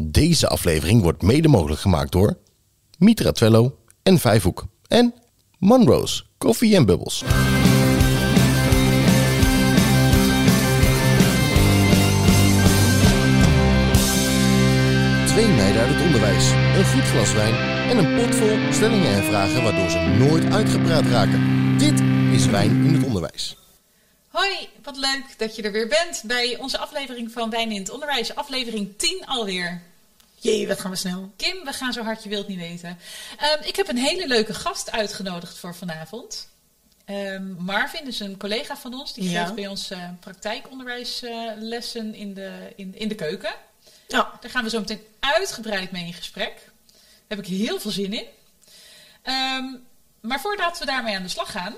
Deze aflevering wordt mede mogelijk gemaakt door Mitra Twello en Vijfhoek en Monroe's Coffee and Bubbles. Twee meiden uit het onderwijs, een goed glas wijn en een pot vol stellingen en vragen waardoor ze nooit uitgepraat raken. Dit is Wijn in het Onderwijs. Hoi, wat leuk dat je er weer bent bij onze aflevering van Wijn in het Onderwijs. Aflevering 10 alweer. Jee, wat gaan we snel. Kim, we gaan zo hard je wilt niet weten. Ehm, ik heb een hele leuke gast uitgenodigd voor vanavond. Ehm, Marvin is een collega van ons. Die Ja. geeft bij ons eh, praktijkonderwijslessen in, de, in, in de keuken. Ja, Daar gaan we zo meteen uitgebreid mee in gesprek. Daar heb ik heel veel zin in. Ehm, maar voordat we daarmee aan de slag gaan,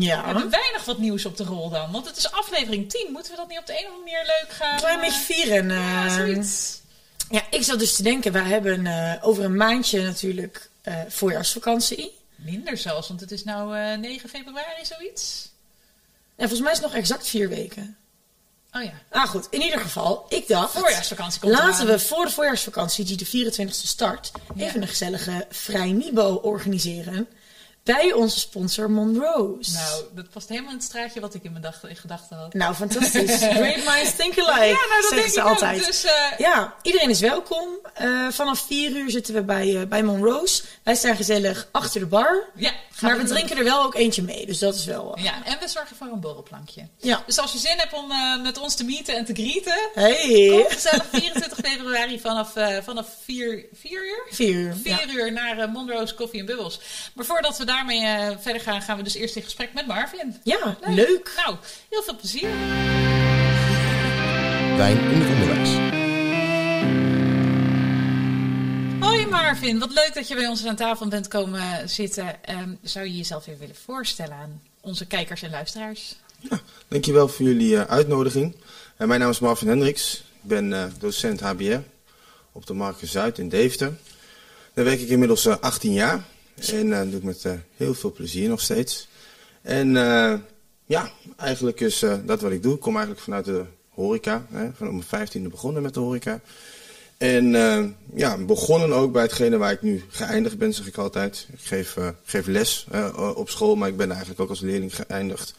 ja. hebben wij nog wat nieuws op de rol dan. Want het is aflevering 10. Moeten we dat niet op de een of andere manier leuk gaan? Een klein beetje vieren. Ja, eh, zoiets. ja, ik zat dus te denken, wij hebben eh, over een maandje natuurlijk eh, voorjaarsvakantie. Minder zelfs, want het is nou eh 9 februari zoiets. En volgens mij is het nog exact vier weken. Oh ja, Ah goed, in ieder geval, ik dacht... voorjaarsvakantie komt Laten we voor de voorjaarsvakantie, die de 24e start, Ja. even een gezellige vrij Nibo organiseren. Bij onze sponsor Monroe's. Nou, dat past helemaal in het straatje wat ik in mijn dag, in gedachten had. Nou, fantastisch. Great minds think alike, ja, nou dat zeggen ze altijd. ook. Dus eh, Ja, iedereen is welkom. Eh, vanaf 4 uur zitten we bij, eh, bij Monroe's. Wij staan gezellig achter de bar. ja, Maar we drinken er wel ook eentje mee, dus dat is wel. Ja, en we zorgen voor een borrelplankje. ja. Dus als je zin hebt om met ons te meeten en te greeten, Hey. kom gezellig 24 februari vanaf, vanaf 4, 4 uur. 4 uur. 4 Ja. uur naar Monroe's Coffee and Bubbles. Maar voordat we daarmee eh, verder gaan, gaan we dus eerst in gesprek met Marvin. ja, leuk. Nou, heel veel plezier. Wijn in het Onderwijs. Hoi Marvin, wat leuk dat je bij ons aan tafel bent komen zitten. Ehm, zou je jezelf weer willen voorstellen aan onze kijkers en luisteraars? Dankjewel voor jullie eh, uitnodiging. Eh, mijn naam is Marvin Hendricks. Ik ben eh, docent HBR op de Marken Zuid in Deventer. Daar werk ik inmiddels eh, 18 jaar. En eh, doe ik met eh, heel veel plezier nog steeds. En eh, ja, eigenlijk is dat wat ik doe. Ik kom eigenlijk vanuit de horeca. Hè, van om mijn vijftiende begonnen met de horeca. En ja, begonnen ook bij hetgene waar ik nu geëindigd ben, zeg ik altijd. Ik geef, geef les op school, maar ik ben eigenlijk ook als leerling geëindigd.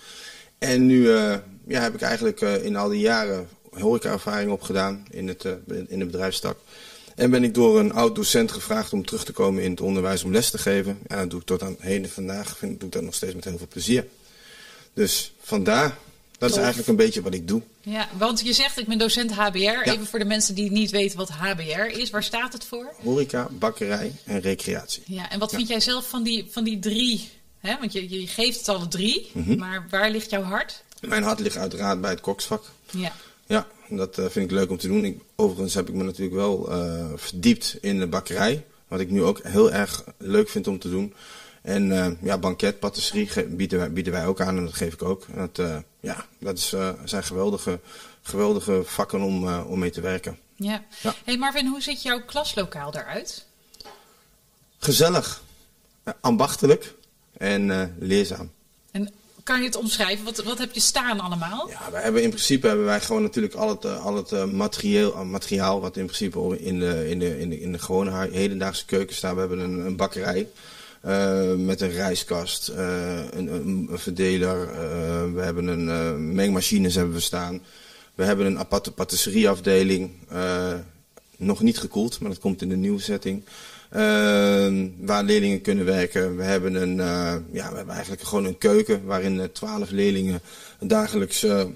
En nu ja, heb ik eigenlijk in al die jaren horeca-ervaring opgedaan in, het, in de bedrijfstak. En ben ik door een oud docent gevraagd om terug te komen in het onderwijs om les te geven. En dat doe ik tot aan heden vandaag. Vind, doe ik dat nog steeds met heel veel plezier. Dus vandaar, dat is eigenlijk een beetje wat ik doe. Ja, want je zegt ik ben docent HBR. Even voor de mensen die niet weten wat HBR is. Waar staat het voor? Horeca, bakkerij en recreatie. Ja, en wat vind jij zelf van die, van die drie? Hè? Want je, je geeft het alle drie, Mhm. maar waar ligt jouw hart? Mijn hart ligt uiteraard bij het koksvak. Ja, Ja, dat eh, vind ik leuk om te doen. Ik, overigens heb ik me natuurlijk wel eh, verdiept in de bakkerij. Wat ik nu ook heel erg leuk vind om te doen. En eh, ja, banket, patisserie bieden wij, bieden wij ook aan en dat geef ik ook. Dat, ja, dat is, zijn geweldige, geweldige vakken om, om mee te werken. ja. Ja. hey Marvin, hoe ziet jouw klaslokaal eruit? Gezellig, ambachtelijk en leerzaam. Kan je het omschrijven? Wat, wat heb je staan allemaal? Ja, wij hebben in principe hebben wij gewoon natuurlijk al het, eh, al het eh, materieel, eh, materiaal wat in principe in de, in de, in de, in de gewone hedendaagse keuken staat. We hebben een, een bakkerij met een rijskast, een, een, verdeler. we hebben een mengmachines hebben we staan. We hebben een aparte patisserieafdeling. nog niet gekoeld, maar dat komt in de nieuwe setting. Ehm, waar leerlingen kunnen werken. We hebben, een, eh, ja, we hebben eigenlijk gewoon een keuken waarin twaalf leerlingen dagelijks eh, eh,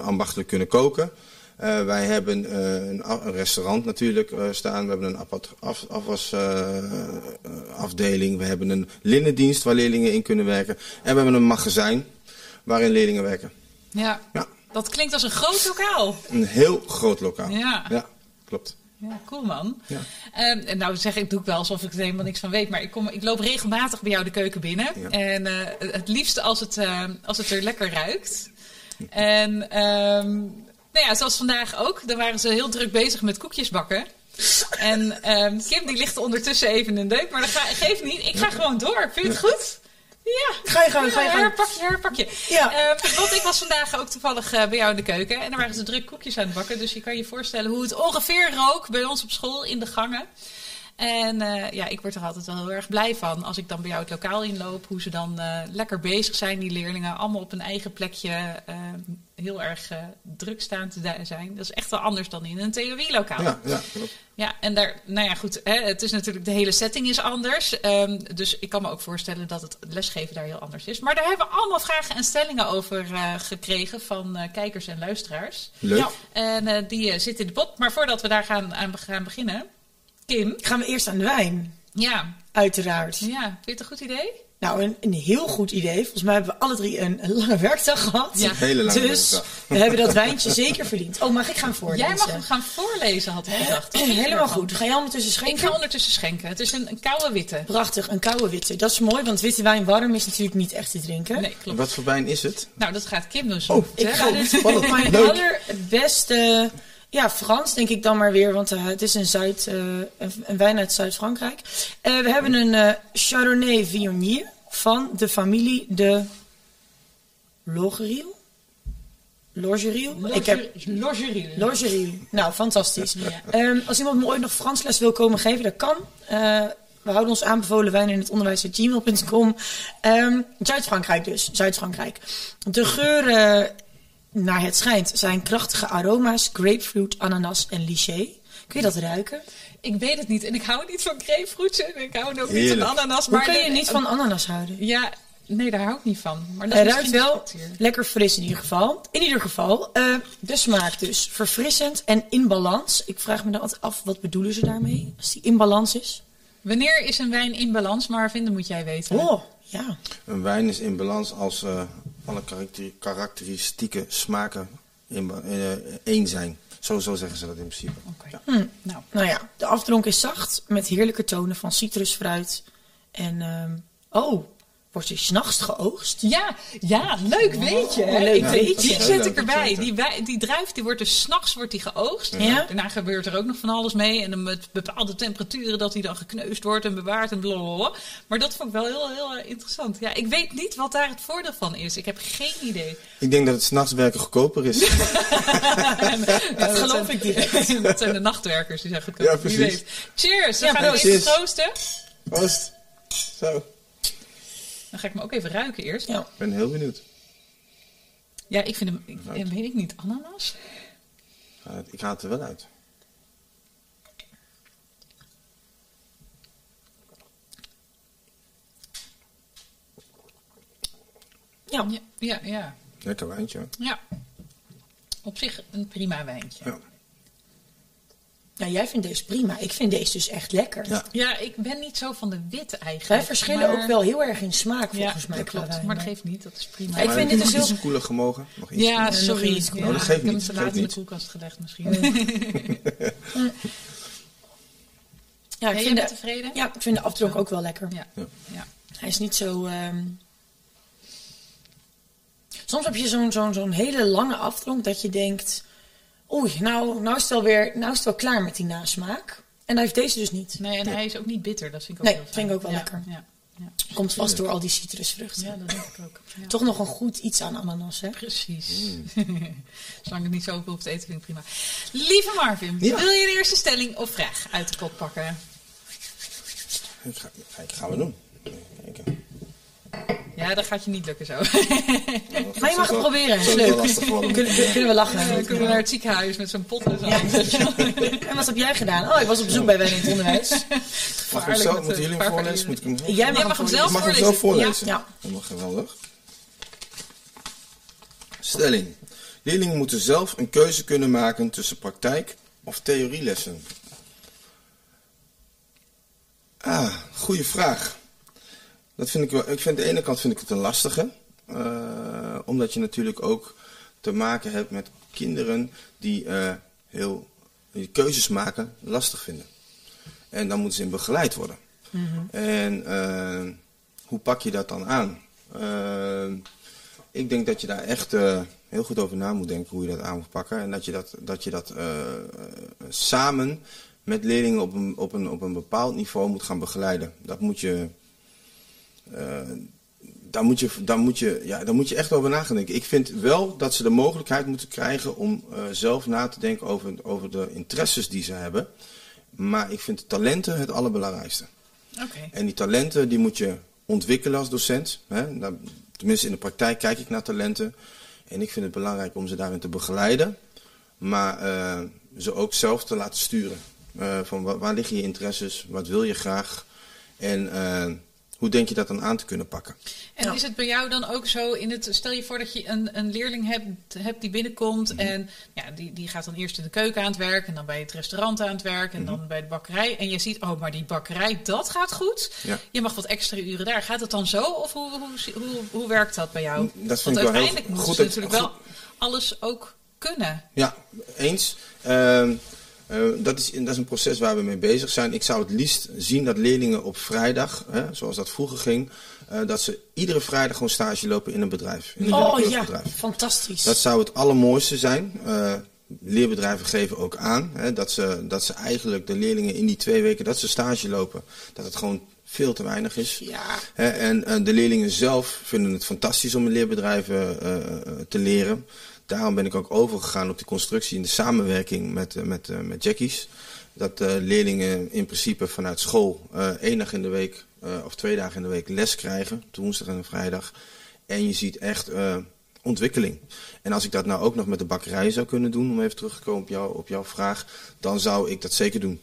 ambachtelijk kunnen koken. Eh, wij hebben eh, een, restaurant natuurlijk eh, staan. We hebben een apart af, afwasafdeling. we hebben een linnendienst waar leerlingen in kunnen werken. En we hebben een magazijn waarin leerlingen werken. Ja, Ja, dat klinkt als een groot lokaal. een heel groot lokaal. Ja. ja klopt. Ja, cool man. Ja. Ehm, en nou zeg ik, doe ik wel alsof ik er helemaal niks van weet. Maar ik, kom, ik loop regelmatig bij jou de keuken binnen. Ja. En eh, het liefst als het, eh, als het er lekker ruikt. En ehm, nou ja, zoals vandaag ook. Dan waren ze heel druk bezig met koekjes bakken. En ehm, Kim die ligt ondertussen even in een deuk. Maar dat ga, geeft niet. Ik ga gewoon door. Vind je het goed? Ja. Ga je gang, ga je gang. herpak je, herpak je. Ja. Eh, want ik was vandaag ook toevallig eh, bij jou in de keuken. En daar waren ze druk koekjes aan het bakken. Dus je kan je voorstellen hoe het ongeveer rook bij ons op school in de gangen. En eh, ja, ik word er altijd wel heel erg blij van als ik dan bij jou het lokaal inloop. Hoe ze dan eh, lekker bezig zijn, die leerlingen. Allemaal op een eigen plekje eh, heel erg druk staan te zijn. Dat is echt wel anders dan in een theorielokaal. Ja, ja, klopt. Ja, en daar, nou ja, goed. Hè, het is natuurlijk, de hele setting is anders. Ehm, dus ik kan me ook voorstellen dat het lesgeven daar heel anders is. Maar daar hebben we allemaal vragen en stellingen over gekregen van kijkers en luisteraars. Leuk. Ja. En die zitten in de pot. Maar voordat we daar gaan, aan gaan beginnen, Kim. Gaan we eerst aan de wijn, Ja, uiteraard. ja, vind je het een goed idee? Nou, een, een heel goed idee. Volgens mij hebben we alle drie een, een lange werkdag gehad. Ja. Een hele lange Dus werkdag. we hebben dat wijntje zeker verdiend. Oh, mag ik gaan voorlezen? Jij mag hem gaan voorlezen, had ik gedacht. Je Helemaal goed. Ga jij ondertussen Ik schenken? ga ondertussen schenken. Het is een, een koude witte. Prachtig, een koude witte. Dat is mooi, want witte wijn warm is natuurlijk niet echt te drinken. Nee, klopt. Wat voor wijn is het? Nou, dat gaat Kim dus Oh, Ik ga dit Spannend. mijn allerbeste... Ja, Frans denk ik dan maar weer, want eh, het is een, Zuid, eh, een, een wijn uit Zuid-Frankrijk. Eh, we hebben een Chardonnay Viognier van de familie de Logeriel. Logeriel? Ik heb Logerie. Logeriel. Nou, fantastisch. Ehm, als iemand me ooit nog Fransles wil komen geven, dat kan. We houden ons aanbevolen wijn in het onderwijs gmail.com. Ehm, Zuid-Frankrijk dus. Zuid-Frankrijk. De geuren, naar het schijnt, zijn krachtige aroma's. Grapefruit, ananas en lychee. Kun je dat ruiken? Ik weet het niet. En ik hou niet van grapefruits en ik hou ook niet van ananas. Hoe Maar kun je niet van ananas houden? Ja, nee, daar hou ik niet van. Maar dat Hij is ruikt wel lekker fris in ieder geval. In ieder geval, eh, de smaak dus. Verfrissend en in balans. Ik vraag me dan altijd af, wat bedoelen ze daarmee? Als die in balans is? Wanneer is een wijn in balans? Maar vinden moet jij weten. Oh, ja. Een wijn is in balans als eh, alle karakter- karakteristieke smaken in eh, één zijn. Zo, zo zeggen ze dat in principe. Oké. Ja. Nou, Nou ja, de afdronk is zacht met heerlijke tonen van citrusfruit. En, ehm, oh, wordt hij s'nachts geoogst? ja, ja, leuk weet je. hè? leuk weet je. Die zet ik erbij. Die, wij- die druif die wordt dus s'nachts wordt die geoogst. Ja. Daarna gebeurt er ook nog van alles mee. En dan met bepaalde temperaturen dat hij dan gekneusd wordt en bewaard en blablabla. Maar dat vond ik wel heel, heel eh, interessant. Ja, ik weet niet wat daar het voordeel van is. Ik heb geen idee. Ik denk dat het s'nachts werken goedkoper is. dat geloof zijn- ik direct. dat zijn de nachtwerkers die zijn goedkoop. Ja, Wie precies. weet. Cheers. Ja, gaan we precies. even troosten. Proost. Zo, Dan ga ik me ook even ruiken eerst. Ja. ik ben heel benieuwd. Ja, ik vind hem, ik, ja, weet ik niet, ananas? Uh, ik haal het er wel uit. Ja. Ja, ja, ja. Lekker wijntje. ja. Op zich een prima wijntje. Ja. Nou, jij vindt deze prima. Ik vind deze dus echt lekker. Ja. Ja, ik ben niet zo van de witte eigenlijk. Wij verschillen maar- ook wel heel erg in smaak, Ja, volgens mij. klopt. Maar dat geeft niet, dat is prima. Ja, ik vind het dit dus heel- iets koeler gemogen. Nog iets. Ja, nog sorry. iets. Ja, Oh, dat geeft ik heb niet, hem te laat in de koelkast gelegd misschien. Ja, ik jij vind bent de, tevreden? ja, ik vind de afdronk ook wel lekker. Ja. Ja. ja. Hij is niet zo... ehm, Soms heb je zo'n zo'n zo'n hele lange afdronk dat je denkt... Oei, nou, nou, is het nou is het wel klaar met die nasmaak. En dat heeft deze dus niet. Nee, en hij is ook niet bitter. Dat vind ik ook Nee, heel fijn. vind ik ook wel Ja, lekker. Ja, ja. Komt vast door al die citrusvruchten. ja, dat denk ik ook. Ja. Toch nog een goed iets aan ananas, hè? Precies. Mm. Zolang ik niet zo hoef te eten, vind ik prima. Lieve Marvin, Ja. wil je de eerste stelling of vraag uit de pot pakken? Ik ga, ik ga we doen. Kijken. Ja, dat gaat je niet lukken zo. Maar je mag het proberen. Dat Is leuk. Kunnen, kunnen we lachen. Dan kunnen we naar het ziekenhuis met zo'n pot en zo. Ja. En wat heb jij gedaan? Oh, ik was op bezoek bij Wijn in het Onderwijs. Mag ik met Moeten jullie hem voorlezen? Moet ik hem? Jij mag, Jij mag hem zelf Ik mag hem voorlezen. zo voorlezen. Ja. Helemaal geweldig. Stelling. Leerlingen moeten zelf een keuze kunnen maken tussen praktijk of theorielessen. Ah, goede vraag. Dat vind ik wel. Ik vind aan de ene kant vind ik het een lastige. eh, omdat je natuurlijk ook te maken hebt met kinderen die eh, heel die keuzes maken lastig vinden. En dan moeten ze in begeleid worden. En eh, hoe pak je dat dan aan? Ik denk dat je daar echt heel goed over na moet denken hoe je dat aan moet pakken. En dat je dat, dat, je dat samen met leerlingen op een, op, een, op een bepaald niveau moet gaan begeleiden. Dat moet je. Eh, daar, moet je, daar, moet je, ja, daar moet je echt over nadenken. Ik vind wel dat ze de mogelijkheid moeten krijgen om uh, zelf na te denken over, over de interesses die ze hebben. Maar ik vind talenten het allerbelangrijkste. Oké. En die talenten die moet je ontwikkelen als docent. Hè? Nou, tenminste in de praktijk kijk ik naar talenten. En ik vind het belangrijk om ze daarin te begeleiden. Maar uh, ze ook zelf te laten sturen. Uh, van waar, waar, liggen je interesses? Wat wil je graag? En hoe denk je dat dan aan te kunnen pakken? En is het bij jou dan ook zo in het. Stel je voor dat je een, een leerling hebt, hebt die binnenkomt. Mm -hmm. En ja, die, die gaat dan eerst in de keuken aan het werk. En dan bij het restaurant aan het werk. En mm -hmm. dan bij de bakkerij. En je ziet, oh, maar die bakkerij, dat gaat goed. Ja. Je mag wat extra uren daar. Gaat het dan zo? Of hoe, hoe, hoe, hoe werkt dat bij jou? Dat vind Want ik uiteindelijk moeten ze natuurlijk wel alles ook kunnen. Ja, eens. Uh, uh, dat, is, dat is een proces waar we mee bezig zijn. Ik zou het liefst zien dat leerlingen op vrijdag, hè, zoals dat vroeger ging, uh, dat ze iedere vrijdag gewoon stage lopen in een bedrijf. In een oh ja, fantastisch. Dat zou het allermooiste zijn. Uh, leerbedrijven geven ook aan hè, dat, ze, dat ze eigenlijk de leerlingen in die twee weken dat ze stage lopen, dat het gewoon veel te weinig is. Ja. Hè, en de leerlingen zelf vinden het fantastisch om in leerbedrijven te leren. Daarom ben ik ook overgegaan op die constructie in de samenwerking met, uh, met, uh, met Jackies. Dat uh, leerlingen in principe vanuit school één dag in de week of twee dagen in de week les krijgen. Woensdag en vrijdag. En je ziet echt ontwikkeling. En als ik dat nou ook nog met de bakkerij zou kunnen doen, om even terug te komen op, jou, op jouw vraag, dan zou ik dat zeker doen.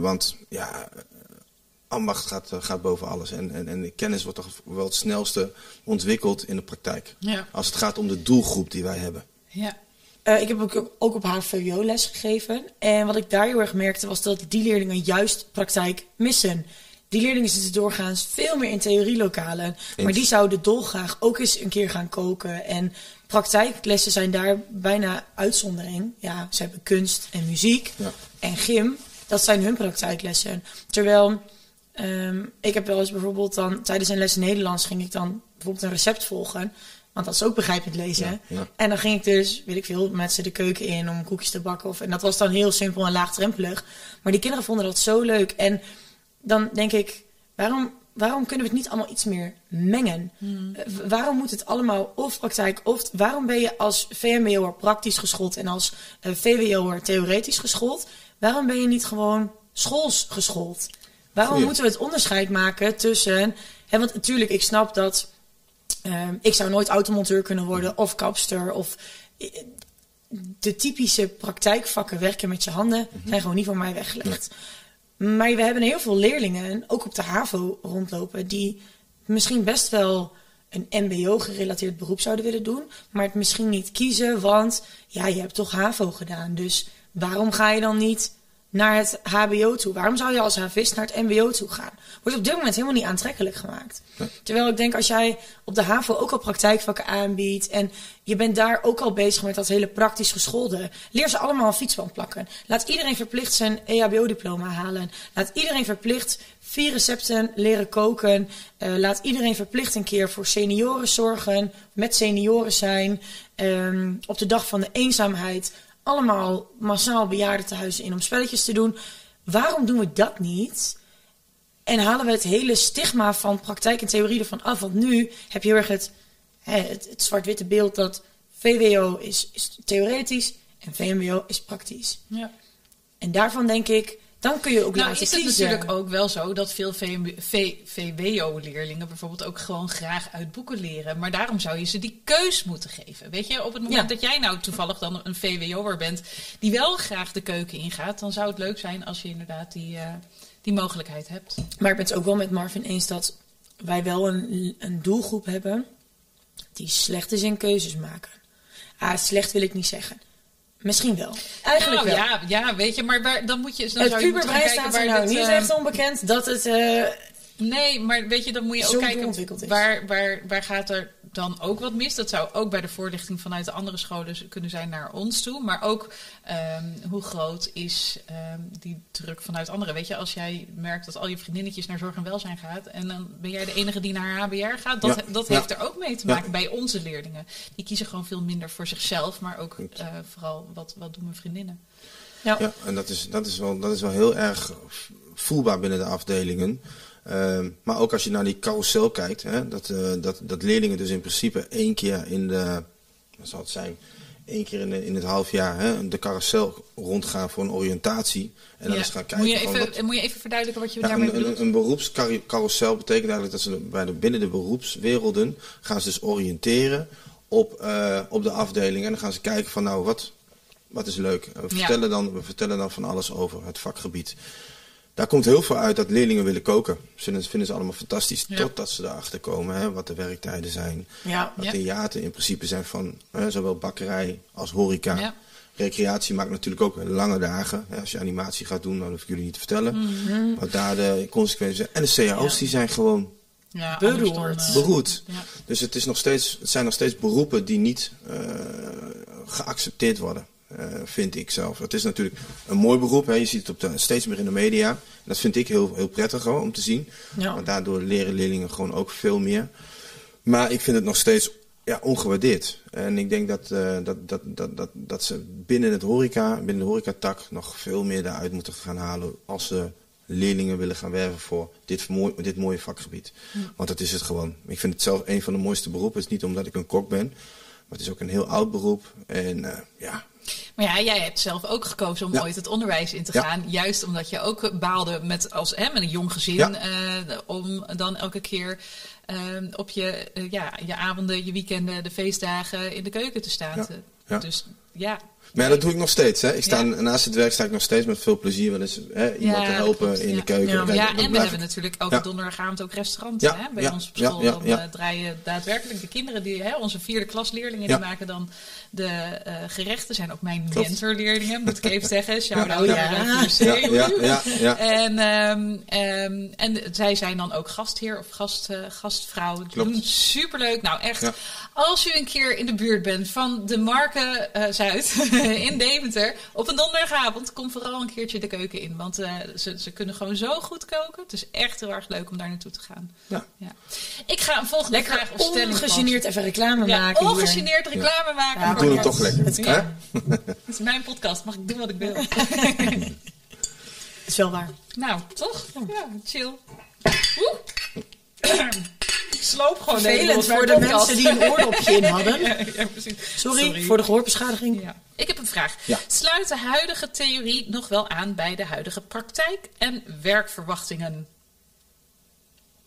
want ja, ambacht gaat, gaat boven alles. En, en, en kennis wordt toch wel het snelste ontwikkeld in de praktijk. Ja. Als het gaat om de doelgroep die wij hebben. Ja. Uh, ik heb ook, ook op HVO les gegeven. En wat ik daar heel erg merkte was dat die leerlingen juist praktijk missen. Die leerlingen zitten doorgaans veel meer in theorielokalen. Eens. Maar die zouden dolgraag ook eens een keer gaan koken. En praktijklessen zijn daar bijna uitzondering. Ja, ze hebben kunst en muziek ja. en gym. Dat zijn hun praktijklessen. Terwijl Um, ik heb wel eens bijvoorbeeld dan tijdens een les Nederlands ging ik dan bijvoorbeeld een recept volgen. Want dat is ook begrijpend lezen. Ja, ja. En dan ging ik dus, weet ik veel, met ze de keuken in om koekjes te bakken. Of, en dat was dan heel simpel en laagdrempelig. Maar die kinderen vonden dat zo leuk. En dan denk ik, waarom, waarom kunnen we het niet allemaal iets meer mengen? Hmm. Uh, waarom moet het allemaal of praktijk of... Waarom ben je als VMBO'er praktisch geschoold en als uh, VWO'er theoretisch geschoold? Waarom ben je niet gewoon schools geschoold? Waarom moeten we het onderscheid maken tussen... Hè, want natuurlijk, ik snap dat... Uh, ik zou nooit automonteur kunnen worden of kapster of... De typische praktijkvakken werken met je handen mm -hmm. zijn gewoon niet voor mij weggelegd. Nee. Maar we hebben heel veel leerlingen, ook op de HAVO rondlopen, die misschien best wel een MBO-gerelateerd beroep zouden willen doen, maar het misschien niet kiezen, want ja, je hebt toch HAVO gedaan. Dus waarom ga je dan niet naar het HBO toe. Waarom zou je als havist naar het MBO toe gaan? Wordt op dit moment helemaal niet aantrekkelijk gemaakt. Ja. Terwijl ik denk, als jij op de HAVO ook al praktijkvakken aanbiedt... en je bent daar ook al bezig met dat hele praktisch geschoolde... leer ze allemaal een fietsband plakken. Laat iedereen verplicht zijn EHBO-diploma halen. Laat iedereen verplicht vier recepten leren koken. Uh, laat iedereen verplicht een keer voor senioren zorgen. Met senioren zijn. Um, op de dag van de eenzaamheid allemaal massaal bejaardentehuizen in om spelletjes te doen. Waarom doen we dat niet? En halen we het hele stigma van praktijk en theorie ervan af? Want nu heb je heel erg het, het, het zwart-witte beeld dat VWO is, is theoretisch en VMBO is praktisch. Ja. En daarvan denk ik, dan kun je ook nou, laten is het natuurlijk ook wel zo dat veel VWO-leerlingen bijvoorbeeld ook gewoon graag uit boeken leren. Maar daarom zou je ze die keus moeten geven. Weet je, op het moment Ja. dat jij nou toevallig dan een VWO'er bent die wel graag de keuken ingaat, dan zou het leuk zijn als je inderdaad die, uh, die mogelijkheid hebt. Maar ik ben het ook wel met Marvin eens dat wij wel een, een doelgroep hebben die slecht is in keuzes maken. Ah, slecht wil ik niet zeggen. Misschien wel. Eigenlijk nou, wel. Ja, ja, weet je, maar waar, dan moet je, dan het zou je moeten gaan puberbrein kijken staat er waar nou niet eh, echt onbekend dat het... eh, Nee, maar weet je, dan moet je Zo ook kijken waar, waar, waar gaat er dan ook wat mis. Dat zou ook bij de voorlichting vanuit de andere scholen kunnen zijn naar ons toe. Maar ook ehm, hoe groot is ehm, die druk vanuit anderen. Weet je, als jij merkt dat al je vriendinnetjes naar zorg en welzijn gaat... en dan ben jij de enige die naar HBR gaat... dat, Ja, dat ja. heeft er ook mee te Ja. maken bij onze leerlingen. Die kiezen gewoon veel minder voor zichzelf... maar ook eh, vooral wat, wat doen mijn vriendinnen. ja. Ja, en dat is, dat is, wel, dat is wel heel erg voelbaar binnen de afdelingen. Ehm, maar ook als je naar die carousel kijkt, hè, dat, eh, dat, dat leerlingen dus in principe één keer in de, wat zal het zijn, één keer in, de- in het half jaar hè, de carousel rondgaan voor een oriëntatie. En dan Ja. eens gaan kijken moet, je even, wat- moet je even verduidelijken wat je ja, daarmee een, bedoelt? een, een beroepscarousel betekent eigenlijk dat ze bij de, binnen de beroepswerelden gaan ze dus oriënteren op, eh, op de afdeling. En dan gaan ze kijken van nou, wat, wat is leuk. En We, Ja. vertellen dan, we vertellen dan van alles over het vakgebied. Daar komt heel veel uit dat leerlingen willen koken. Ze dat vinden ze allemaal fantastisch. Ja. Totdat ze erachter komen hè, wat de werktijden zijn. Ja. Wat Ja. de in principe zijn van hè, zowel bakkerij als horeca. Ja. Recreatie maakt natuurlijk ook lange dagen. Hè, Als je animatie gaat doen, dan hoef ik jullie niet te vertellen. Mhm. Wat daar de consequenties zijn. En de cao's Ja. die zijn gewoon Ja, Beroerd. beroerd. ja. Dus het, is nog steeds, het zijn nog steeds beroepen die niet eh, geaccepteerd worden. Eh, vind ik zelf. Het is natuurlijk een mooi beroep. Hè. Je ziet het op de, steeds meer in de media. En dat vind ik heel, heel prettig hoor, om te zien. Ja. Want daardoor leren leerlingen gewoon ook veel meer. Maar ik vind het nog steeds ja, ongewaardeerd. En ik denk dat, eh, dat, dat, dat, dat, dat ze binnen, het horeca, binnen de horecatak nog veel meer daaruit moeten gaan halen als ze leerlingen willen gaan werven voor dit, mooi, dit mooie vakgebied. Want dat is het gewoon. Ik vind het zelf een van de mooiste beroepen. Het is niet omdat ik een kok ben, maar het is ook een heel oud beroep. En eh, ja, Maar ja, jij hebt zelf ook gekozen om Ja. ooit het onderwijs in te Ja. gaan. Juist omdat je ook baalde met, als, hè, met een jong gezin. Ja. eh, om dan elke keer eh, op je, eh, ja, je avonden, je weekenden, de feestdagen in de keuken te staan. Dus ja. Maar ja, dat doe ik nog steeds. Hè. Ik sta, Ja. Naast het werk sta ik nog steeds met veel plezier wel eens hè, iemand Ja, te helpen klopt, in de keuken. Ja. En we hebben natuurlijk elke donderdagavond ook restauranten hè, bij ons op school. dan eh, draaien daadwerkelijk de kinderen, die, hè, onze vierde klasleerlingen, die maken dan de eh, gerechten. Zijn ook mijn mentorleerlingen, moet ik even zeggen. Shout-out Ja. Ja. En, ehm, ehm, en zij zijn dan ook gastheer of gast, eh, gastvrouw. Klopt. doen superleuk. Nou, echt. Als u een keer in de buurt bent van de Marken Zuid in Deventer op een donderdagavond, kom vooral een keertje de keuken in. Want eh, ze, ze kunnen gewoon zo goed koken. Het is echt heel erg leuk om daar naartoe te gaan. Ja. Ik ga een volgende Lekker vraag of stelling ongegeneerd even reclame Ja, maken hier. ongegeneerd reclame maken. Ja, voor Doe het toch lekker. Het. Het is mijn podcast, mag ik doen wat ik wil. Het is wel waar. Nou, toch? Ja, chill. Woe. Sloop gewoon Vervelend voor de podcast. mensen die een oordopje in hadden. Ja, ja, precies. Sorry, voor de gehoorbeschadiging. Ja. Ik heb een vraag. Ja. Sluit de huidige theorie nog wel aan bij de huidige praktijk en werkverwachtingen?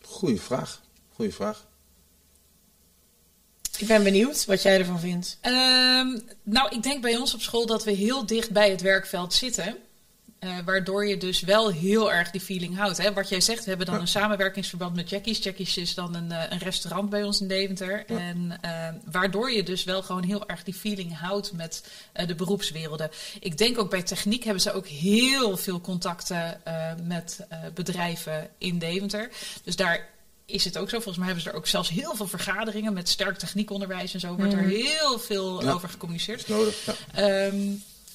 Goeie vraag. Goeie vraag. Ik ben benieuwd wat jij ervan vindt. Ehm, nou, ik denk bij ons op school dat we heel dicht bij het werkveld zitten. Eh, waardoor je dus wel heel erg die feeling houdt. Hè? Wat jij zegt, we hebben dan Ja. een samenwerkingsverband met Jackie's. Jackie's is dan een, eh, een restaurant bij ons in Deventer. En eh, waardoor je dus wel gewoon heel erg die feeling houdt met de beroepswerelden. Ik denk ook bij techniek hebben ze ook heel veel contacten met bedrijven in Deventer. Dus daar is het ook zo. Volgens mij hebben ze er ook zelfs heel veel vergaderingen met sterk techniekonderwijs en zo. Wordt er heel veel Ja. over gecommuniceerd. Is nodig. Ja. Ehm,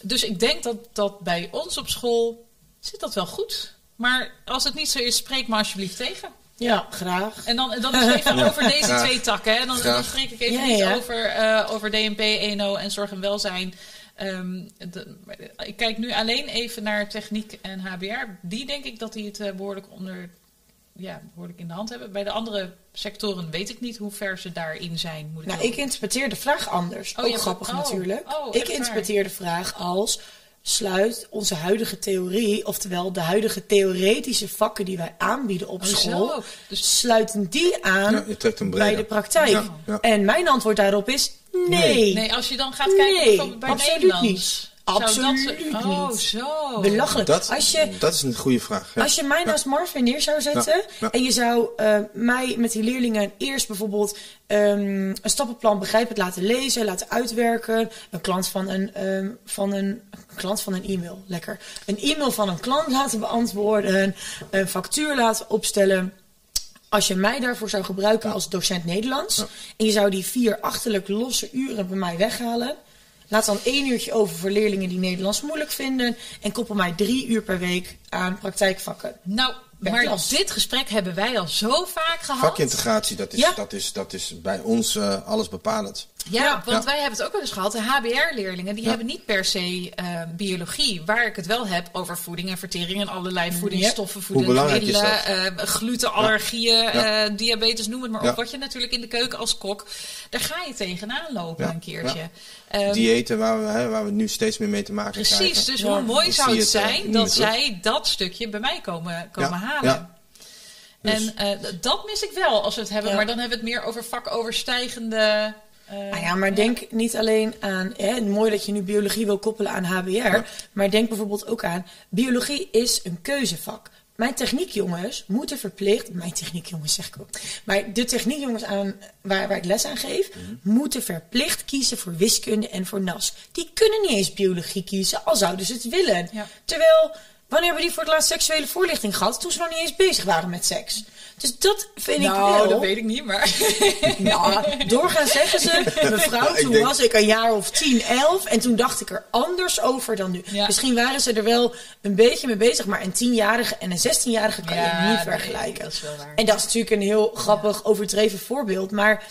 dus ik denk dat, dat bij ons op school zit dat wel goed. Maar als het niet zo is, spreek me alsjeblieft tegen. Ja, graag. En dan, en dan is het even over deze Graag. twee takken. Hè. Dan, dan spreek ik even Ja, niet ja. over, eh, over DNP, ENO en zorg en welzijn. Ehm, de- ik kijk nu alleen even naar techniek en HBR. Die denk ik dat die het eh, behoorlijk onder... Ja, behoorlijk in de hand hebben. Bij de andere sectoren weet ik niet hoe ver ze daarin zijn. Moet ik Nou, ik interpreteer de vraag anders. Oh, Ook grappig oh, natuurlijk. oh, ik interpreteer de vraag als... sluit onze huidige theorie, oftewel de huidige theoretische vakken die wij aanbieden op Oh, school. Dus sluiten die aan Ja, bij de praktijk. Ja, ja. En mijn antwoord daarop is nee. Nee. Nee, als je dan gaat kijken Nee, bij absoluut Nederlands. niet. Zou dat Absoluut zo- Oh, niet. zo. Belachelijk. Dat, als, je, dat is een goede vraag. Ja. als je mij naast Marvin neer zou zetten Ja, ja. en je zou eh, mij met die leerlingen eerst bijvoorbeeld ehm, een stappenplan begrijpend laten lezen, laten uitwerken, een klant van een, ehm, van een, een klant van een e-mail, lekker, een e-mail van een klant laten beantwoorden, een factuur laten opstellen. Als je mij daarvoor zou gebruiken als docent Nederlands Ja. en je zou die vier achterlijk losse uren bij mij weghalen, laat dan één uurtje over voor leerlingen die Nederlands moeilijk vinden en koppel mij drie uur per week aan praktijkvakken. Nou, per maar klas. dit gesprek hebben wij al zo vaak gehad. Vakintegratie, dat is, Ja. dat is, dat is bij ons eh, alles bepalend. Ja, Ja. want Ja. wij hebben het ook wel eens gehad. De HBR-leerlingen die Ja. hebben niet per se eh, biologie. Waar ik het wel heb over voeding en vertering en allerlei voedingsstoffen, voedingsmiddelen, eh, glutenallergieën, Ja. eh, diabetes, noem het maar op. Wat je natuurlijk in de keuken als kok, daar ga je tegenaan lopen een keertje. Ja. Ehm, Diëten waar we, hè, waar we nu steeds meer mee te maken krijgen. Precies, dus hoe mooi zou het eh, zijn dat zij dat stukje bij mij komen, komen halen. ja. Dus- En eh, dat mis ik wel als we het hebben, maar dan hebben we het meer over vakoverstijgende. Eh, Nou ja, maar denk niet alleen aan. Hè, mooi dat je nu biologie wil koppelen aan HBR. Maar denk bijvoorbeeld ook aan. Biologie is een keuzevak. Mijn techniekjongens moeten verplicht. Mijn techniekjongens zeg ik ook. Maar de techniekjongens aan, waar, waar ik les aan geef. moeten verplicht kiezen voor wiskunde en voor NAS. Die kunnen niet eens biologie kiezen, al zouden ze het willen. Ja. Terwijl. Wanneer hebben die voor het laatst seksuele voorlichting gehad? Toen ze nog niet eens bezig waren met seks. Dus dat vind ik nou, wel. dat weet ik niet, maar. Nou, doorgaan zeggen ze, mevrouw, toen denk- was ik een jaar of 10, 11 en toen dacht ik er anders over dan nu. Ja. Misschien waren ze er wel een beetje mee bezig, maar een 10-jarige en een 16-jarige kan Ja, je niet nee, vergelijken. dat is wel waar. En dat is natuurlijk een heel grappig, overdreven voorbeeld, maar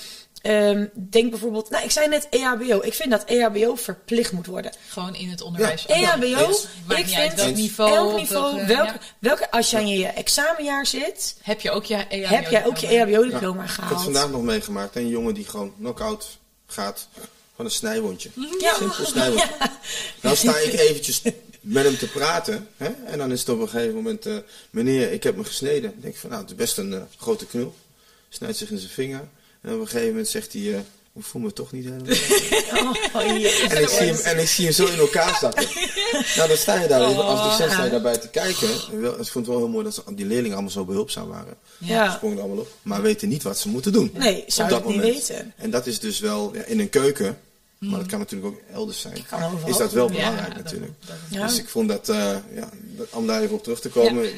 ehm, denk bijvoorbeeld, nou ik zei net EHBO, ik vind dat EHBO verplicht moet worden. Gewoon in het onderwijs. Ja. EHBO, ik vind welk niveau, elk niveau, welke- welke, ja. welke, als je aan je examenjaar zit, Heb je ook je EHBO? heb jij ook je E diploma? EHBO-diploma Ik gehaald. heb het vandaag nog meegemaakt. Een jongen die gewoon knock-out gaat van een snijwondje. Ja. Simpel snijwondje. Dan sta ik eventjes met hem te praten. Hè? En dan is het op een gegeven moment... eh, meneer, ik heb me gesneden. Dan denk ik van, nou, het is best een eh, grote knul. Snijdt zich in zijn vinger. En op een gegeven moment zegt hij... eh, ik voel me toch niet helemaal. Oh. En ik, zie hem, en ik zie hem zo in elkaar zakken. nou, dan sta je daar Oh. als docent sta je daarbij te kijken. En wel- Ik vond het wel heel mooi dat ze, die leerlingen allemaal zo behulpzaam waren. Ja. Sprongen er allemaal op. Maar weten niet wat ze moeten doen. Nee, zou dat niet moment. weten. En dat is dus wel ja, in een keuken. Maar dat kan natuurlijk ook elders zijn. kan overal Is dat wel doen. belangrijk Ja, natuurlijk. dat- Ja. Dus ik vond dat, eh, ja, om daar even op terug te komen.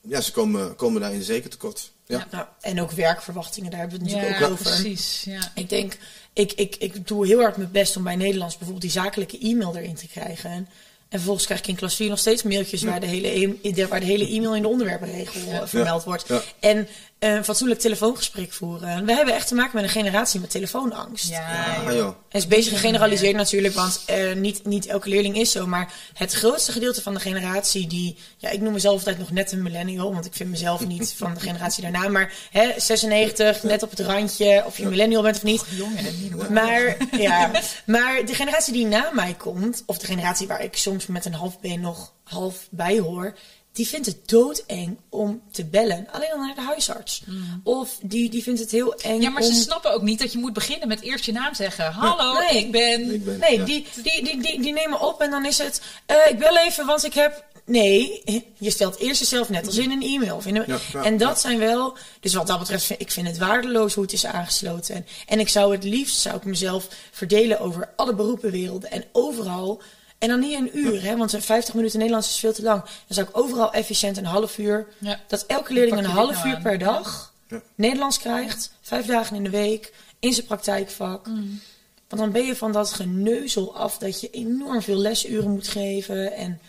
Ja, ze komen, komen daarin zeker tekort. Ja. Nou, en ook werkverwachtingen, daar hebben we het Ja, natuurlijk ook over. precies. Ja. Ik denk, ik, ik, ik doe heel hard mijn best om bij Nederlands bijvoorbeeld die zakelijke e-mail erin te krijgen. En, en vervolgens krijg ik in klas 4 nog steeds mailtjes waar, de hele e- waar de hele e-mail in de onderwerpenregel vermeld wordt. Ja. En een fatsoenlijk telefoongesprek voeren. We hebben echt te maken met een generatie met telefoonangst. Ja, Ah, joh. Het is een beetje gegeneraliseerd natuurlijk, want eh, niet, niet elke leerling is zo. Maar het grootste gedeelte van de generatie die... Ja, ik noem mezelf altijd nog net een millennial, want ik vind mezelf niet van de generatie daarna. Maar hè, 96, net op het randje, of je millennial bent of niet. jongen, niet normaal. Maar, ja, maar de generatie die na mij komt, of de generatie waar ik soms met een half been nog half bij hoor, die vindt het doodeng om te bellen. Alleen al naar de huisarts. Of die, die vindt het heel eng. Ja, maar om... ze snappen ook niet dat je moet beginnen met eerst je naam zeggen. Hallo, Nee. ik ben... Ik ben, Nee, ja. die, die, die, die, die nemen op en dan is het... eh, ik bel even, want ik heb... Nee, je stelt eerst jezelf net als in een e-mail. Of in een- Ja, ja, en dat ja. zijn wel... Dus wat dat betreft, ik vind het waardeloos hoe het is aangesloten. En, en ik zou het liefst, zou ik mezelf verdelen over alle beroepenwerelden. En overal... En dan niet een uur, hè, want 50 minuten Nederlands is veel te lang. Dan zou ik overal efficiënt een half uur... Ja. Dat elke leerling een half nou uur aan? per dag Ja. Nederlands krijgt. Vijf dagen in de week. In zijn praktijkvak. Mm. Want dan ben je van dat geneuzel af dat je enorm veel lesuren moet geven en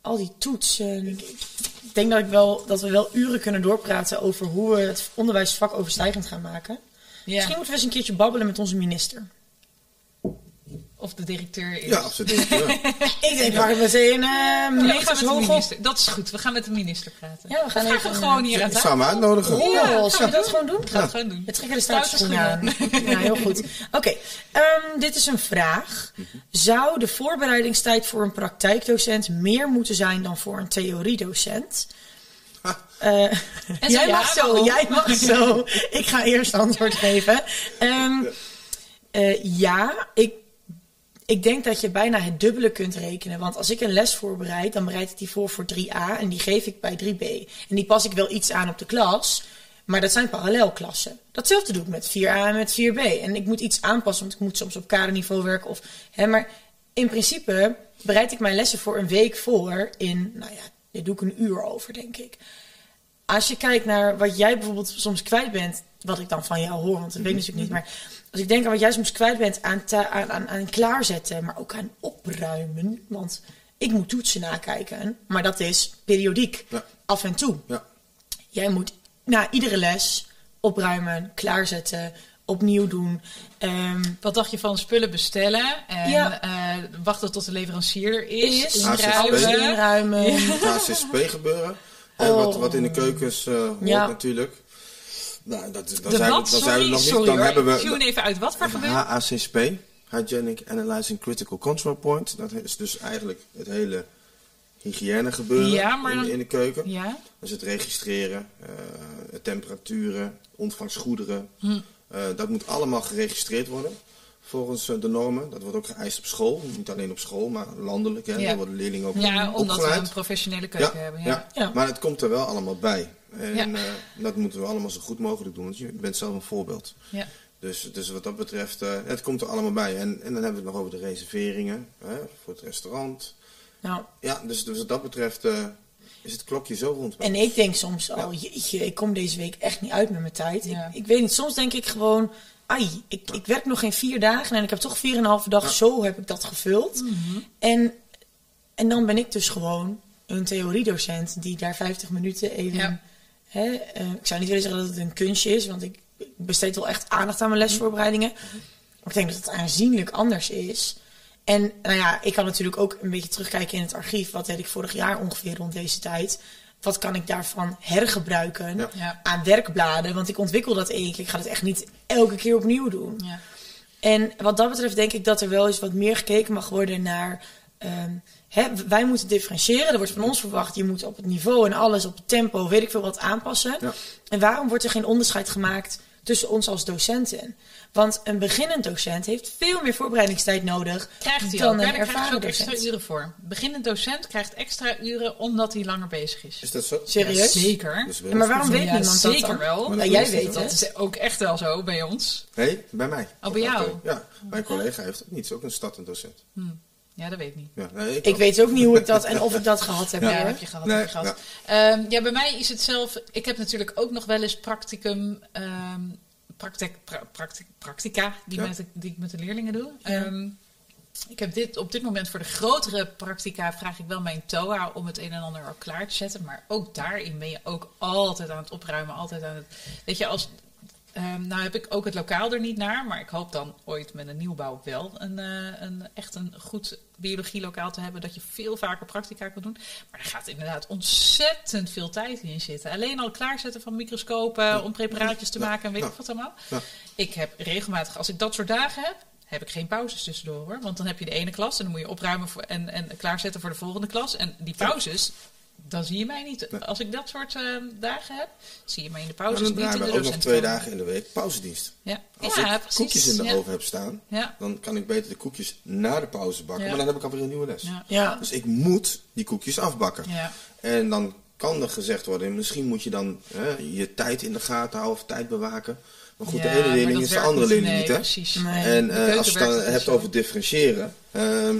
al die toetsen. Ik denk dat, ik wel, dat we wel uren kunnen doorpraten over hoe we het onderwijsvak overstijgend gaan maken. Misschien moeten we eens een keertje babbelen met onze minister. Of de directeur is. Ja, absoluut. Ja. Ik denk, waar meteen uh, Ja, we gaan meters met de hoog. Dat is goed, we gaan met de minister praten. Ja, we gaan even, we gewoon hier aan Ik tafel. zou hem uitnodigen. Ja, gaan we we dat gewoon doen? Ik ga het gewoon doen. We trekken de aan. Ja, heel goed. Oké, ehm, dit is een vraag. Zou de voorbereidingstijd voor een praktijkdocent meer moeten zijn dan voor een theoriedocent? Eh, En jij mag zo, jij mag zo. Ik ga eerst antwoord geven. Ehm, eh, ja, ik, ik denk dat je bijna het dubbele kunt rekenen. Want als ik een les voorbereid, dan bereid ik die voor voor 3a en die geef ik bij 3b. En die pas ik wel iets aan op de klas, maar dat zijn parallelklassen. Datzelfde doe ik met 4a en met 4b. En ik moet iets aanpassen, want ik moet soms op kaderniveau werken. Of, hè, maar in principe bereid ik mijn lessen voor een week voor in, nou ja, dit doe ik een uur over, denk ik. Als je kijkt naar wat jij bijvoorbeeld soms kwijt bent, wat ik dan van jou hoor, want dat weet ik natuurlijk niet, maar als ik denk aan wat jij soms kwijt bent aan, aan, aan, aan klaarzetten, maar ook aan opruimen, want ik moet toetsen nakijken, maar dat is periodiek, Ja. af en toe. Ja. jij moet na iedere les opruimen, klaarzetten, opnieuw doen. Ehm, Wat dacht je van spullen bestellen en Ja. eh, wachten tot de leverancier er is, is, inruimen. alles inruimen. HCSP gebeuren. Hè, Oh. wat, wat in de keukens eh hoort Ja. natuurlijk. Nou, dat, De zijn we, dan zijn we Sorry, nog niet. sorry Dan hoor. hebben tune we even uit. Wat voor gebeuren? HACSP, Hygienic Analyzing Critical Control Point. Dat is dus eigenlijk het hele hygiëne gebeuren Ja, maar in, in de keuken. Ja, Dus het registreren, eh, temperaturen, ontvangstgoederen. Hm. Eh, dat moet allemaal geregistreerd worden volgens eh, de normen. Dat wordt ook geëist op school. Niet alleen op school, maar landelijk. Hè. Ja. Daar worden leerlingen ook ja omdat we een professionele keuken hebben. Ja. Ja. Maar het komt er wel allemaal bij. En eh, dat moeten we allemaal zo goed mogelijk doen, want je bent zelf een voorbeeld. Ja. Dus, dus wat dat betreft, eh, het komt er allemaal bij. En, en dan hebben we het nog over de reserveringen hè, voor het restaurant. Nou, Ja, dus, dus wat dat betreft is het klokje zo rond. En ik denk soms al, jeetje, ik kom deze week echt niet uit met mijn tijd. Ik, ik weet niet, soms denk ik gewoon, ai, ik, ik werk nog geen vier dagen en ik heb toch vier en een halve dag, zo heb ik dat gevuld. Mhm. En, en dan ben ik dus gewoon een theoriedocent die daar 50 minuten even... Ja. Hè, eh, ik zou niet willen zeggen dat het een kunstje is, want ik ik besteed wel echt aandacht aan mijn lesvoorbereidingen. Maar ik denk dat het aanzienlijk anders is. En nou ja, ik kan natuurlijk ook een beetje terugkijken in het archief. Wat deed ik vorig jaar ongeveer rond deze tijd? Wat kan ik daarvan hergebruiken Ja. Ja. aan werkbladen? Want ik ontwikkel dat één keer. Ik ga het echt niet elke keer opnieuw doen. Ja. En wat dat betreft denk ik dat er wel eens wat meer gekeken mag worden naar... ehm, hè, wij moeten differentiëren. Er wordt van ons verwacht, je moet op het niveau en alles, op het tempo, weet ik veel wat aanpassen. Ja. En waarom wordt er geen onderscheid gemaakt tussen ons als docenten? Want een beginnend docent heeft veel meer voorbereidingstijd nodig Krijgt hij dan ook. een ervaren ook extra docent. uren voor. Beginnend docent krijgt extra uren omdat hij langer bezig is. Is dat zo? Serieus? Ja, zeker. Ja, maar waarom weet Ja, niemand dat zeker wel. Maar dat jij is weet Dat is ook echt wel zo bij ons. Nee, bij mij. Oh, bij jou? Ja, mijn collega heeft het niet. Is ook een startend docent. Ja, dat weet ik niet. Ja, nee, Ik weet ook niet hoe ik dat en of ik dat gehad heb. Ja, heb je gehad. Nee, heb je gehad. Ehm, ja, bij mij is het zelf. Ik heb natuurlijk ook nog wel eens practicum. ehm practic, pra- practica die, Ja. met de, die ik met de leerlingen doe. Ehm, ik heb dit op dit moment voor de grotere practica vraag ik wel mijn TOA om het een en ander al klaar te zetten. Maar ook daarin ben je ook altijd aan het opruimen. Altijd aan het. Weet je, als. Ehm, nou heb ik ook het lokaal er niet naar, maar ik hoop dan ooit met een nieuwbouw wel een, eh, een, echt een goed biologielokaal te hebben, dat je veel vaker practica kan doen. Maar er gaat inderdaad ontzettend veel tijd in zitten. Alleen al klaarzetten van microscopen om preparaatjes te Ja. maken en weet Ja. ik wat allemaal. Ik heb regelmatig, als ik dat soort dagen heb, heb ik geen pauzes tussendoor hoor. Want dan heb je de ene klas en dan moet je opruimen voor, en, en klaarzetten voor de volgende klas. En die pauzes, dan zie je mij niet. Als ik dat soort eh, dagen heb, zie je mij in de Maar pauzes dan niet in draaien we ook nog twee dagen in de week pauzedienst. Ja, Als ja ik precies. koekjes in de ja. oven heb staan, Ja. dan kan ik beter de koekjes na de pauze bakken. Ja. Maar dan heb ik alweer een nieuwe les. Ja. Ja. Dus ik moet die koekjes afbakken. Ja. En dan kan er gezegd worden, misschien moet je dan hè, je tijd in de gaten houden of tijd bewaken. Maar goed, Ja, de ene maar leerling is de andere niet. leerling Nee, niet, hè? precies. Nee. En eh, als je het dan hebt over differentiëren, ehm,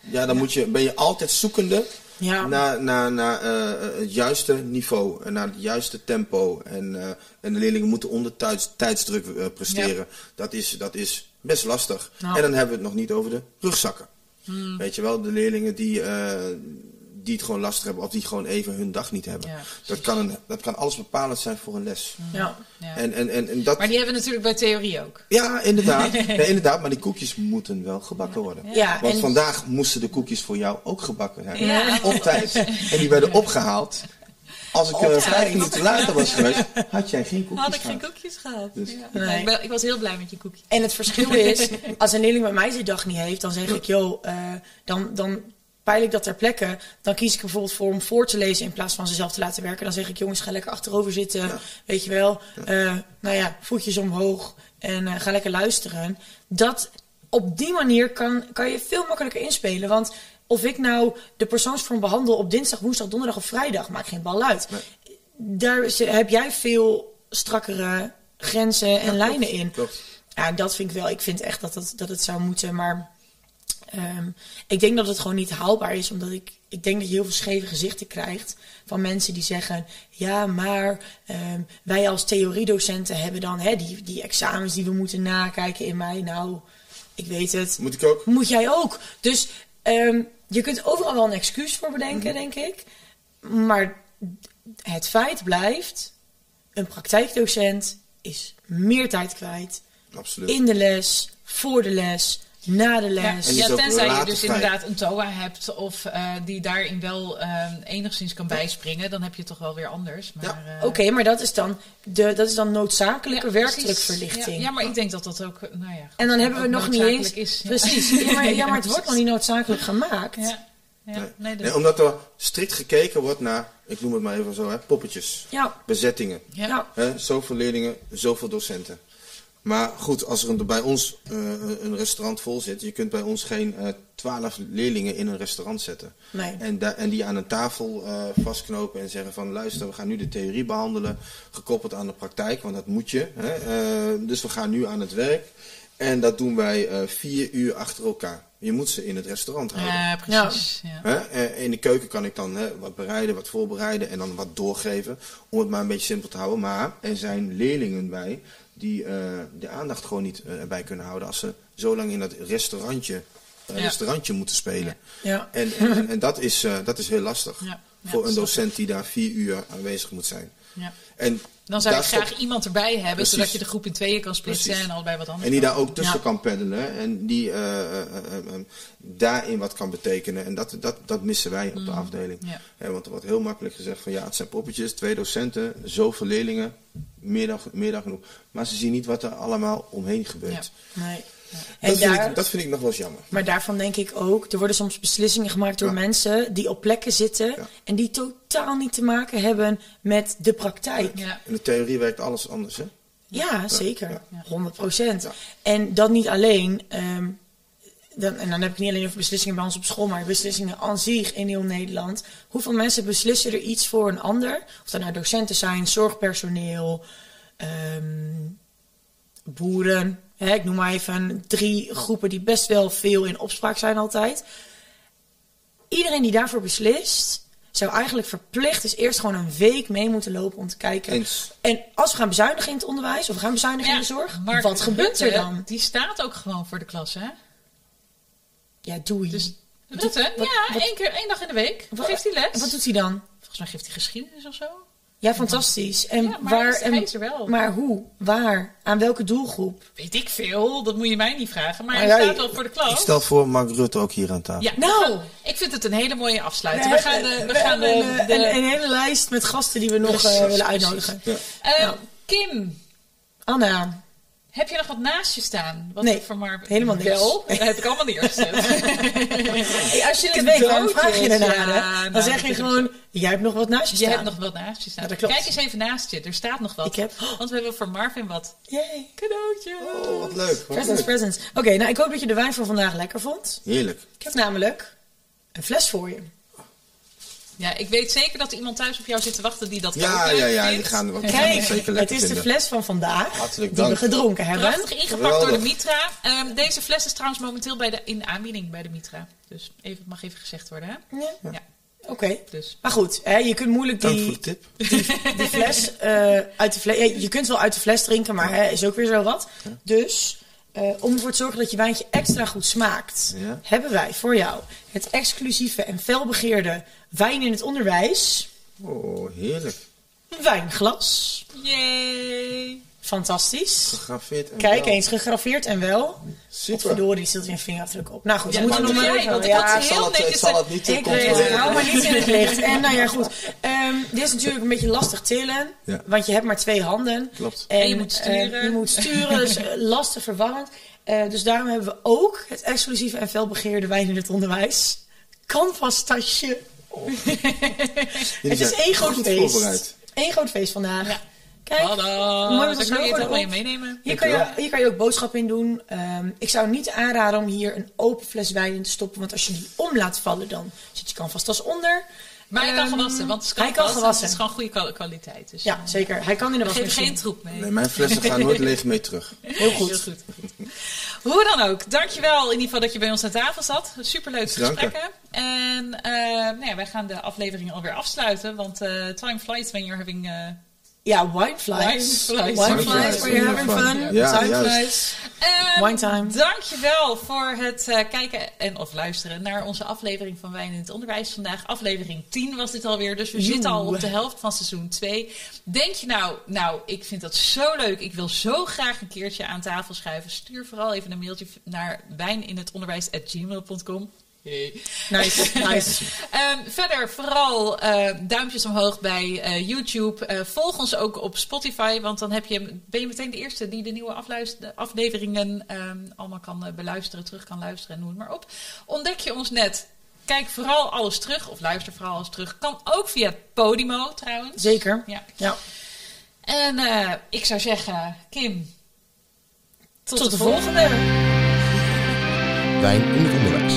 ja, dan Moet je, ben je altijd zoekende Ja. naar, naar, naar eh, het juiste niveau en naar het juiste tempo. En, eh, en de leerlingen moeten onder tijds, tijdsdruk eh, presteren. Dat, is, dat is best lastig. Nou. En dan hebben we het nog niet over de rugzakken. Hmm. Weet je wel, de leerlingen die, eh, die het gewoon lastig hebben of die gewoon even hun dag niet hebben. Ja, dat, kan een, dat kan alles bepalend zijn voor een les. Ja. Ja. En, en, en, en dat, Maar die hebben we natuurlijk bij theorie ook. ja, inderdaad. inderdaad. Maar die koekjes moeten wel gebakken worden. Ja, Want en- vandaag moesten de koekjes voor jou ook gebakken zijn. Ja. Op tijd. En die werden opgehaald. Als ik eh, vijf minuten later was geweest, had jij geen koekjes Had ik geen gehad. koekjes gehad. Dus- Ja. Nee. Ik, ben- ik was heel blij met je koekje. En het verschil is, als een leerling bij mij zijn dag niet heeft, dan zeg ik, joh, eh, dan, dan peil ik dat ter plekke. Dan kies ik bijvoorbeeld voor om voor te lezen in plaats van ze zelf te laten werken. Dan zeg ik, jongens, ga lekker achterover zitten, weet je wel. Eh, nou ja, voetjes omhoog en eh, ga lekker luisteren. Dat, op die manier kan, kan je veel makkelijker inspelen. Want of ik nou de persoonsvorm behandel op dinsdag, woensdag, donderdag of vrijdag, maakt geen bal uit. Daar heb jij veel strakkere grenzen en lijnen in. Klopt. Ja, dat vind ik wel. Ik vind echt dat het, dat het zou moeten. Maar ehm, ik denk dat het gewoon niet haalbaar is. Omdat ik, ik denk dat je heel veel scheve gezichten krijgt. Van mensen die zeggen: Ja, maar ehm, wij als theoriedocenten hebben dan hè, die, die examens die we moeten nakijken in mei. Nou, ik weet het. Moet ik ook? Moet jij ook. Dus ehm, je kunt overal wel een excuus voor bedenken, denk ik. Maar het feit blijft, een praktijkdocent is meer tijd kwijt Absoluut. in de les, voor de les, na de les. Ja, tenzij je dus inderdaad een TOA hebt of eh, die daarin wel eh, enigszins kan bijspringen, dan heb je het toch wel weer anders. Maar, Ja, eh, Oké, maar dat is dan, de, dat is dan noodzakelijke ja, werkdrukverlichting. precies. Ja, ja, maar ik denk dat dat ook, nou ja. En dan hebben we nog niet eens. noodzakelijk Is. Ja. Precies. Ja, maar, ja, maar het wordt nog niet noodzakelijk gemaakt. Ja, ja. Nee. Nee, dat- Nee, omdat er strikt gekeken wordt naar, ik noem het maar even zo, hè, poppetjes, Ja. bezettingen. Hè, zoveel leerlingen, zoveel docenten. Maar goed, als er een- bij ons eh, een restaurant vol zit, je kunt bij ons geen eh, twaalf leerlingen in een restaurant zetten. Nee. En, en die aan een tafel eh, vastknopen en zeggen van luister, we gaan nu de theorie behandelen, gekoppeld aan de praktijk, want dat moet je. Hè? Eh, dus we gaan nu aan het werk. En dat doen wij eh, vier uur achter elkaar. Je moet ze in het restaurant houden. Ja, precies. Ja. Hè? Eh, In de keuken kan ik dan hè, wat bereiden, wat voorbereiden en dan wat doorgeven. Om het maar een beetje simpel te houden. Maar er zijn leerlingen bij die eh, de aandacht gewoon niet eh, erbij kunnen houden. Als ze zo lang in dat restaurantje, eh, Ja. restaurantje moeten spelen. Ja. En, en, en dat, is, eh, dat is heel lastig. Voor een docent die daar vier uur aanwezig moet zijn. Ja. En Dan zou ik graag stopt- iemand erbij hebben, Precies. zodat je de groep in tweeën kan splitsen Precies. en allebei wat anders. En die kan daar ook tussen Ja. kan peddelen en die eh, eh, eh, daarin wat kan betekenen. En dat, dat, dat missen wij op de afdeling. Mm. Ja. Hè, want er wordt heel makkelijk gezegd van ja, het zijn poppetjes, twee docenten, zoveel leerlingen, meer dan, meer dan genoeg. Maar ze zien niet wat er allemaal omheen gebeurt. Nee. Dat, En vind daar, ik, dat vind ik nog wel eens jammer. Maar daarvan denk ik ook, er worden soms beslissingen gemaakt door Ja. mensen die op plekken zitten Ja. en die totaal niet te maken hebben met de praktijk. Ja. In de theorie werkt alles anders, hè? zeker. Ja. 100 procent. Ja. En dat niet alleen, ehm, dan, en dan heb ik niet alleen over beslissingen bij ons op school, maar beslissingen aan zich in heel Nederland. Hoeveel mensen beslissen er iets voor een ander? Of dat nou docenten zijn, zorgpersoneel, ehm, boeren. Hè, ik noem maar even drie groepen die best wel veel in opspraak zijn altijd. Iedereen die daarvoor beslist, zou eigenlijk verplicht is eerst gewoon een week mee moeten lopen om te kijken. Eens. En als we gaan bezuinigen in het onderwijs of we gaan bezuinigen in de zorg, Mark wat gebeurt er dan? Die staat ook gewoon voor de klas, hè? Ja, doe je. Dus Rutte, wat- ja, wat- één keer, één dag in de week. Wat- geeft hij les. En wat doet hij dan? Volgens mij geeft hij geschiedenis of zo. Ja, fantastisch. En Ja, maar waar? en, er wel. Maar hoe? Waar? Aan welke doelgroep? Weet ik veel, dat moet je mij niet vragen. Maar Ah, hij ja, staat wel voor de Ik klas. stel voor Mark Rutte ook hier aan tafel. Ja, Nou. ik vind het een hele mooie afsluiting. We gaan de, we We gaan de, een, de- een, een hele lijst met gasten die we nog eh, willen uitnodigen. Ja. Eh, Kim, Anna, heb je nog wat naast je staan? Wat Nee, ik voor maar... helemaal niks. Wel, dat heb ik allemaal neergezet. hey, als je het weet, waarom vraag je ernaar? ja, hè? dan nou, zeg je gewoon, jij hebt nog wat naast je Je staan. hebt nog wat naast je staan. Ja, dat klopt. Kijk eens even naast je, er staat nog wat. Ik heb- Want we hebben voor Marvin wat Yay. cadeautjes. Oh, wat leuk. Wat Presents, leuk. presents. Oké, nou ik hoop dat je de wijn van vandaag lekker vond. Heerlijk. Ik heb namelijk een fles voor je. Ja, ik weet zeker dat er iemand thuis op jou zit te wachten die dat ook Ja, leuk ja, ja, vindt. die gaan we die gaan we Kijk, zeker het lekker is de fles van vandaag Hartelijk die we gedronken hebben. Prachtig ingepakt door de. Mitra. Ehm, deze fles is trouwens momenteel bij de, in aanbieding bij de Mitra. Dus even, mag even gezegd worden, hè? Ja, Ja, Oké. dus. Maar goed, hè, je kunt moeilijk die, de tip. die fles eh, uit de fles. Ja, je kunt wel uit de fles drinken, maar hè, is ook weer zo wat. Dus eh, om ervoor te zorgen dat je wijntje extra goed smaakt, Ja. hebben wij voor jou het exclusieve en felbegeerde wijn in het onderwijs Oh, heerlijk. wijnglas. Yay! Fantastisch. Gegraveerd en Kijk wel. eens, gegraveerd en wel. Super. verdorie, zit er een vingerafdruk op. Nou goed, Ja, we moeten maar nog maar jij, even... want ik ja, had Het heel zal het, het zal het niet te Ik weet het, hou maar niet in het licht. En nou ja, goed. Ehm, dit is natuurlijk een beetje lastig tillen. Ja. Want je hebt maar twee handen. Klopt. En, En je moet sturen. eh, je moet sturen, dus eh, lastig verwarrend. Eh, dus daarom hebben we ook het exclusieve en felbegeerde wijn in het onderwijs. Canvas tasje. Jullie Het is één groot feest. Eén groot feest vandaag. Ja. Kijk, Tada! Mooi met ons kan je het meenemen. hier kan, je, hier kan je ook boodschappen in doen. Ehm, ik zou niet aanraden om hier een open fles wijn in te stoppen. Want als je die om laat vallen, dan zit je canvastas onder. Maar hij kan Ehm, gewassen, want het is hij kan Het gewassen. is gewoon goede kwa- kwaliteit. Dus Ja, zeker. Hij kan in de geven wasmachine. geen troep mee. Nee, mijn flessen gaan nooit leeg mee terug. Heel goed. Heel goed. Hoe dan ook, dankjewel in ieder geval dat je bij ons aan tafel zat. Superleuk gesprekken. En eh, nou ja, wij gaan de aflevering alweer afsluiten, want eh, time flies when you're having Ja, wineflies. Wineflies. Wineflies, Wineflies, where you're having fun. Ja, Zuidflies. Ehm, Wine time. Dankjewel voor het eh, kijken en of luisteren naar onze aflevering van Wijn in het Onderwijs vandaag. Aflevering 10 was dit alweer, dus we Joe. zitten al op de helft van seizoen 2. Denk je nou, nou, ik vind dat zo leuk. Ik wil zo graag een keertje aan tafel schuiven. Stuur vooral even een mailtje naar wijninhetonderwijs.gmail.com. Hey. Nice, nice. Ehm, verder vooral eh, duimpjes omhoog bij eh, YouTube. Eh, volg ons ook op Spotify, want dan heb je, ben je meteen de eerste die de nieuwe afleveringen ehm, allemaal kan eh, beluisteren, terug kan luisteren en noem het maar op. Ontdek je ons net? Kijk vooral alles terug, of luister vooral alles terug. Kan ook via Podimo trouwens. Zeker. Ja. Ja. En eh, ik zou zeggen, Kim, tot, Tot de volgende. Wijn in onderwijs.